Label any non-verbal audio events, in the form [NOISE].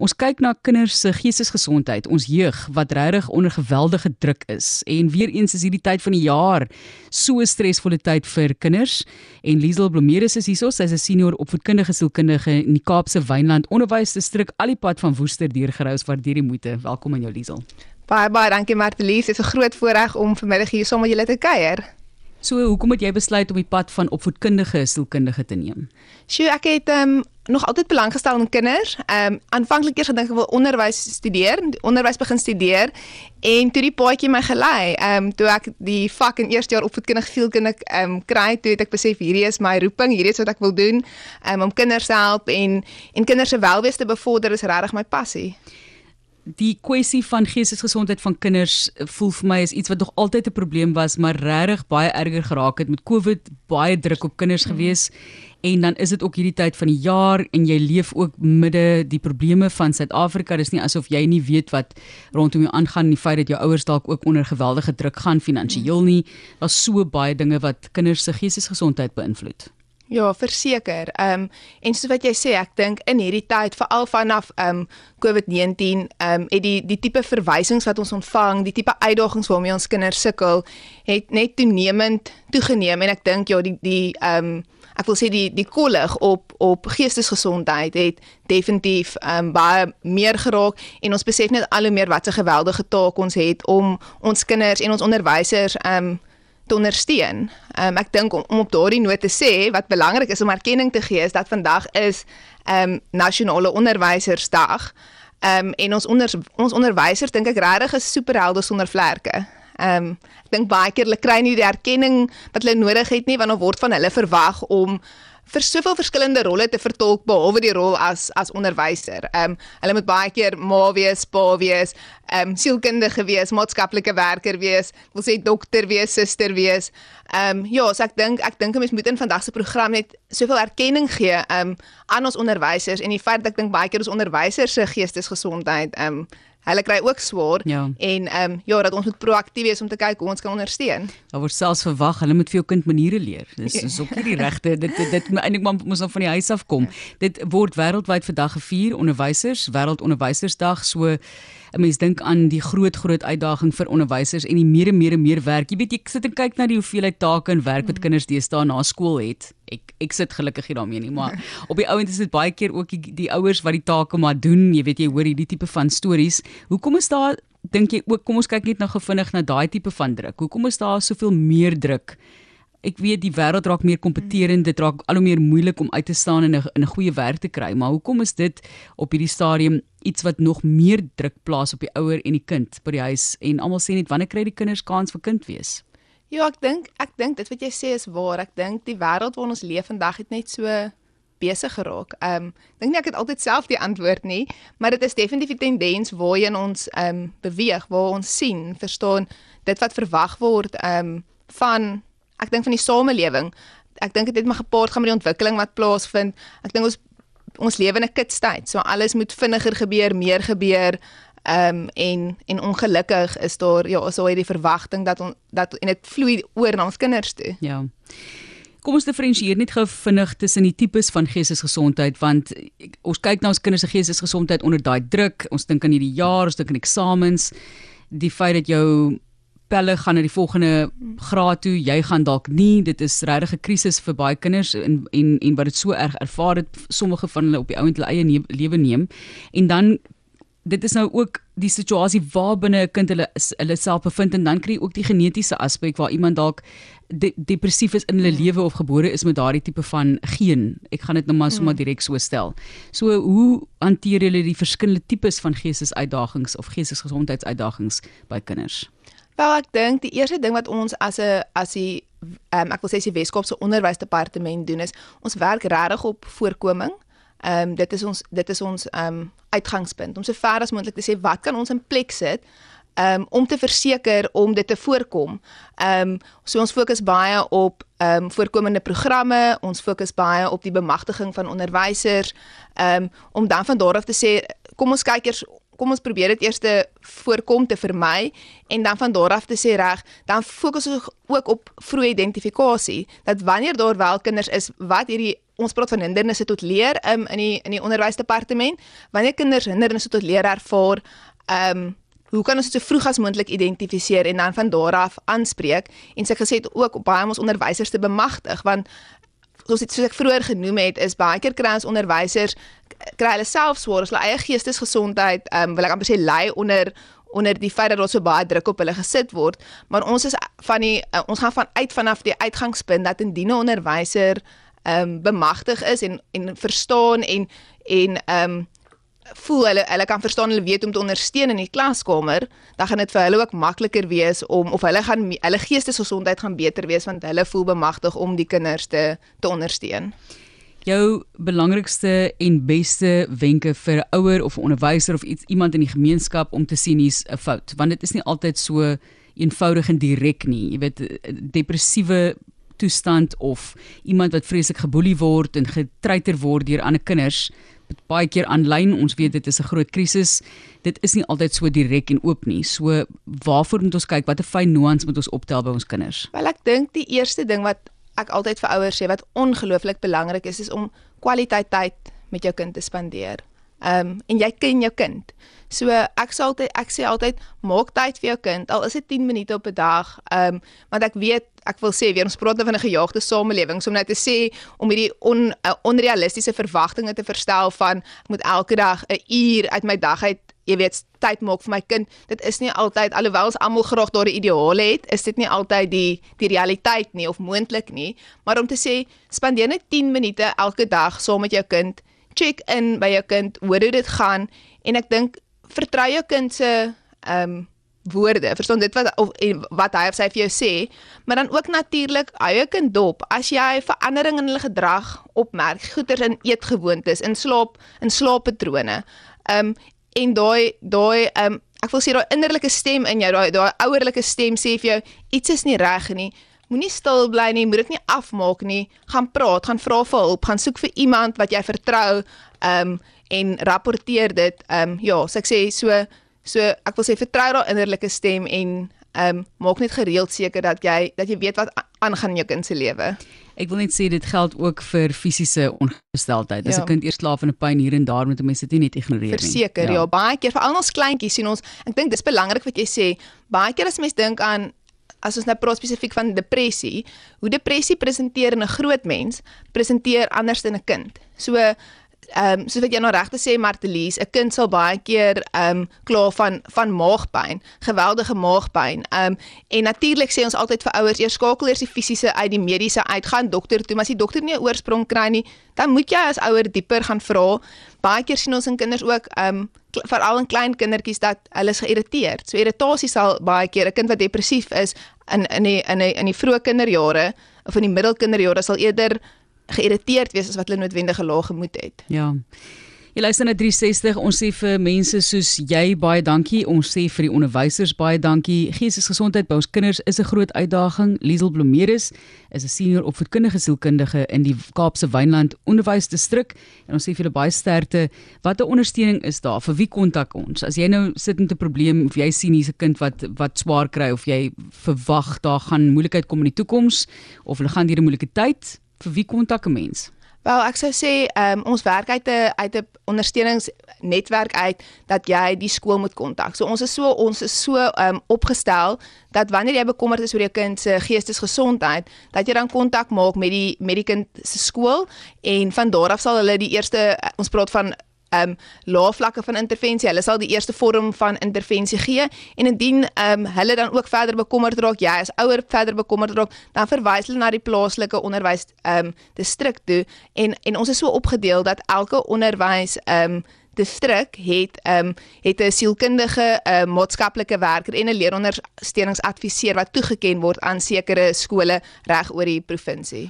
Ons kyk na kinders se geestesgesondheid, ons jeug wat regtig onder geweldige druk is. En weer eens is hierdie tyd van die jaar so 'n stresvolle tyd vir kinders. En Liesel Blomeris is hierso, sy's 'n senior opvoedkundige sielkundige in die Kaapse Wynland Onderwysdistrik al die pad van Woester deur gerous waardeer die moeite. Welkom aan jou Liesel. Baie baie dankie Martelies, dit is 'n groot voorreg om vanmiddag hier saam met julle te kuier. So, hoekom het jy besluit om die pad van opvoedkundige sielkundige te neem? Sjoe, ek het um, nog altyd belang gestel in kinders. Ehm um, aanvanklik eers gedink ek wil onderwys studeer, onderwys begin studeer en toe die paadjie my gelei. Ehm um, toe ek die vak in eerste jaar opvoedkundig sielkundig ehm um, kry, toe het ek besef hierdie is my roeping, hierdie is wat ek wil doen. Ehm um, om kinders help en en kinders se welwees te bevorder is regtig my passie die kwessie van geestesgesondheid van kinders voel vir my is iets wat nog altyd 'n probleem was, maar regtig baie erger geraak het met COVID, baie druk op kinders mm. gewees. En dan is dit ook hierdie tyd van die jaar en jy leef ook midde die probleme van Suid-Afrika. Dis nie asof jy nie weet wat rondom jou aangaan, die feit dat jou ouers dalk ook onder geweldige druk gaan finansiëel nie. Daar's so baie dinge wat kinders se geestesgesondheid beïnvloed. Ja, verseker. Ehm um, en soos wat jy sê, ek dink in hierdie tyd veral vanaf ehm um, COVID-19, ehm um, het die die tipe verwysings wat ons ontvang, die tipe uitdagings waarmee ons kinders sukkel, het net toenemend toegeneem en ek dink ja, die die ehm um, ek wil sê die die kollig op op geestesgesondheid het definitief ehm um, baie meer geraak en ons besef net al hoe meer wat 'n geweldige taak ons het om ons kinders en ons onderwysers ehm um, te ondersteun. Um, ek dink om, om op daardie noot te sê wat belangrik is om erkenning te gee is dat vandag is ehm um, nasionale onderwysersdag. Ehm um, en ons onder, ons onderwysers dink ek regtig is superhelde sonder vlerke. Ehm um, ek dink baie keer hulle kry nie die erkenning wat hulle nodig het nie want dan word van hulle verwag om vir soveel verskillende rolle te vertolk behalwe die rol as as onderwyser. Ehm um, hulle moet baie keer ma wees, pa wees, ehm um, sielkundige wees, maatskaplike werker wees, wil sê dokter wees, suster wees. Ehm um, ja, so ek dink ek dink 'n mens moet in vandag se program net soveel erkenning gee ehm um, aan ons onderwysers en die feit dat ek dink baie keer ons onderwysers se geestesgesondheid ehm um, hulle kry ook swaar ja. en ehm um, ja dat ons moet proaktief wees om te kyk hoe ons kan ondersteun. Daar word selfs verwag hulle moet vir jou kind maniere leer. Dis [LAUGHS] is ook nie die regte dit dit, dit eintlik maar moet ons van die huis af kom. Dit word wêreldwyd vandag gevier onderwysers wêreldonderwysersdag so 'n mens dink aan die groot groot uitdaging vir onderwysers en die meer en meer en meer werk. Jy weet jy sit en kyk na die hoeveelheid take en werk wat mm. kinders deesdae na skool het. Ek ek sit gelukkig hier daarmee nie, maar [LAUGHS] op die ouend is dit baie keer ook die, die ouers wat die take maar doen. Jy weet jy hoor hierdie tipe van stories. Hoekom is daar dink jy ook kom ons kyk net nou gevinnig na daai tipe van druk. Hoekom is daar soveel meer druk? ek weet die wêreld raak meer kompeterend, dit raak al hoe meer moeilik om uit te staan en 'n 'n goeie werk te kry. Maar hoekom is dit op hierdie stadium iets wat nog meer druk plaas op die ouer en die kind by die huis en almal sê net wanneer kry die kinders kans vir kind wees? Ja, ek dink ek dink dit wat jy sê is waar. Ek dink die wêreld waarin ons leef vandag het net so besig geraak. Ehm um, dink nie ek het altyd self die antwoord nie, maar dit is definitief 'n tendens waarheen ons ehm um, beweeg, waar ons sien, verstaan dit wat verwag word ehm um, van ek dink van die samelewing. Ek dink dit het maar gepaard gaan met die ontwikkeling wat plaasvind. Ek dink ons ons lewe in 'n kitstyd. So alles moet vinniger gebeur, meer gebeur. Ehm um, en en ongelukkig is daar ja, so hierdie verwagting dat on, dat en dit vloei oor na ons kinders toe. Ja. Kom ons diferensieer net gou vinnig tussen die tipes van geestesgesondheid want ons kyk na ons kinders se geestesgesondheid onder daai druk. Ons dink aan hierdie jaar, ons dink aan eksamens, die feit dat jou pelle gaan na die volgende graad toe, jy gaan dalk nie, dit is regtig 'n krisis vir baie kinders en en en wat dit so erg ervaar het sommige van hulle op die ouend hulle eie ne lewe neem. En dan dit is nou ook die situasie waar binne 'n kind hulle hulle self bevind en dan kry jy ook die genetiese aspek waar iemand dalk de depressief is in hulle lewe of gebore is met daardie tipe van geen. Ek gaan dit nou maar sommer direk so stel. So hoe hanteer julle die verskillende tipes van geestesuitdagings of geestesgesondheidsuitdagings by kinders? Wel ek dink die eerste ding wat ons as 'n as die um, ek wil sê die Weskaapse onderwysdepartement doen is ons werk regtig op voorkoming. Ehm um, dit is ons dit is ons ehm um, uitgangspunt om so ver as moontlik te sê wat kan ons in plek sit um, om te verseker om dit te voorkom. Ehm um, so ons fokus baie op ehm um, voorkomende programme, ons fokus baie op die bemagtiging van onderwysers, ehm um, om dan van daar af te sê kom ons kyk eers kom ons probeer dit eers te voorkom te vermy en dan van daar af te sê reg, dan fokus ons ook op vroeë identifikasie dat wanneer daar wel kinders is wat hierdie ons praat van hindernisse tot leer um, in die in die onderwysdepartement, wanneer kinders hindernisse tot leer ervaar, ehm um, hoe kan ons dit so vroeg as moontlik identifiseer en dan van daar af aanspreek? En sy gesê ook baie om ons onderwysers te bemagtig want soos dit soos ek vroeër genoem het is baie keer kry ons onderwysers kry hulle self swaar as hulle eie geestesgesondheid ehm um, wil ek amper sê lei onder onder die feit dat daar so baie druk op hulle gesit word maar ons is van die uh, ons gaan van uit vanaf die uitgangspunt dat indien 'n onderwyser ehm um, bemagtig is en en verstaan en en ehm um, voel hulle hulle kan verstaan hulle weet om te ondersteun in die klaskamer, dan gaan dit vir hulle ook makliker wees om of hulle gaan hulle geestesgesondheid gaan beter wees want hulle voel bemagtig om die kinders te te ondersteun. Jou belangrikste en beste wenke vir 'n ouer of 'n onderwyser of iets iemand in die gemeenskap om te sien hier's 'n fout, want dit is nie altyd so eenvoudig en direk nie. Jy weet depressiewe toestand of iemand wat vreeslik geboelie word en getreiter word deur ander kinders baie keer aanlyn. Ons weet dit is 'n groot krisis. Dit is nie altyd so direk en oop nie. So waarvoor moet ons kyk? Watter fyn nuance moet ons optel by ons kinders? Wel ek dink die eerste ding wat ek altyd vir ouers sê wat ongelooflik belangrik is is om kwaliteit tyd met jou kind te spandeer. Ehm um, en jy ken jou kind. So ek sê altyd ek sê altyd maak tyd vir jou kind al is dit 10 minute op 'n dag. Ehm um, want ek weet ek wil sê weer ons praat nou van 'n gejaagde samelewing so om net te sê om hierdie on, uh, onrealistiese verwagtinge te verstel van ek moet elke dag 'n uur uit my dag uit jy weet tyd maak vir my kind. Dit is nie altyd alhoewel ons almal graag daardie ideale het, is dit nie altyd die die realiteit nie of moontlik nie, maar om te sê spandeer net 10 minute elke dag saam met jou kind, check in by jou kind, hoor hoe dit gaan en ek dink vertrou jou kind se ehm um, woorde. Verstaan dit wat of wat hy of sy vir jou sê, maar dan ook natuurlik hou jou kind dop as jy verandering in hulle gedrag opmerk, goeters in eetgewoontes, in slaap, in slaappatrone. Ehm um, en daai daai ehm um, ek wil sê daai innerlike stem in jou, daai daai ouerlike stem sê vir jou iets is nie reg nie. Moenie stil bly nie, moet dit nie afmaak nie. Gaan praat, gaan vra vir hulp, gaan soek vir iemand wat jy vertrou. Ehm um, en rapporteer dit. Ehm um, ja, so ek sê so so ek wil sê vertrou daai innerlike stem en ehm um, maak net gereeld seker dat jy dat jy weet wat aangaan in jou kind se lewe. Ek wil net sê dit geld ook vir fisiese ongesteldheid. As 'n ja. kind eers slaap van 'n pyn hier en daar moet mense dit net ignoreer nie. Verseker, ja. ja, baie keer vir al ons kleintjies sien ons, ek dink dis belangrik wat jy sê. Baie keer as mense dink aan as ons nou praat spesifiek van depressie, hoe depressie presenteer in 'n groot mens, presenteer anders in 'n kind. So ehm um, soos wat jy nou regte sê Martelies, 'n kind sal baie keer ehm um, kla van van maagpyn, geweldige maagpyn. Ehm um, en natuurlik sê ons altyd vir ouers eers skakel eers die fisiese uit die mediese uit, gaan dokter toe, maar as die dokter nie 'n oorsprong kry nie, dan moet jy as ouer dieper gaan vra. Baie keer sien ons in kinders ook ehm um, veral in klein kindertjies dat hulle is geïrriteerd. So irritasie sal baie keer 'n kind wat depressief is in in die in die in die vroeë kinderjare of in die middelkinderjare sal eerder geïrriteerd wees as wat hulle noodwendige lae gemoed het. Ja. Jy luister na 360. Ons sê vir mense soos jy baie dankie. Ons sê vir die onderwysers baie dankie. Geestesgesondheid by ons kinders is 'n groot uitdaging. Liesel Blomeris is 'n senior opvoedkundige sielkundige in die Kaapse Wynland Onderwysdistrik en ons sê vir julle baie sterkte. Watter ondersteuning is daar? Vir wie kontak ons? As jy nou sit met 'n probleem of jy sien hier's 'n kind wat wat swaar kry of jy verwag daar gaan moeilikheid kom in die toekoms of hulle gaan deur 'n moeilike tyd, vir wie kontak 'n mens? Wel, ek sou sê um, ons werk uit 'n uit 'n ondersteuningsnetwerk uit dat jy die skool moet kontak. So ons is so ons is so um, opgestel dat wanneer jy bekommerd is oor jou kind se geestesgesondheid, dat jy dan kontak maak met die met die kind se skool en van daar af sal hulle die eerste ons praat van um, lae vlakke van intervensie. Hulle sal die eerste vorm van intervensie gee en indien ehm um, hulle dan ook verder bekommerd raak, jy as ouer verder bekommerd raak, dan verwys hulle na die plaaslike onderwys ehm um, distrik toe en en ons is so opgedeel dat elke onderwys ehm um, distrik het ehm um, het 'n sielkundige, uh, maatskaplike werker en 'n leerondersteuningsadviseur wat toegeken word aan sekere skole reg oor die provinsie.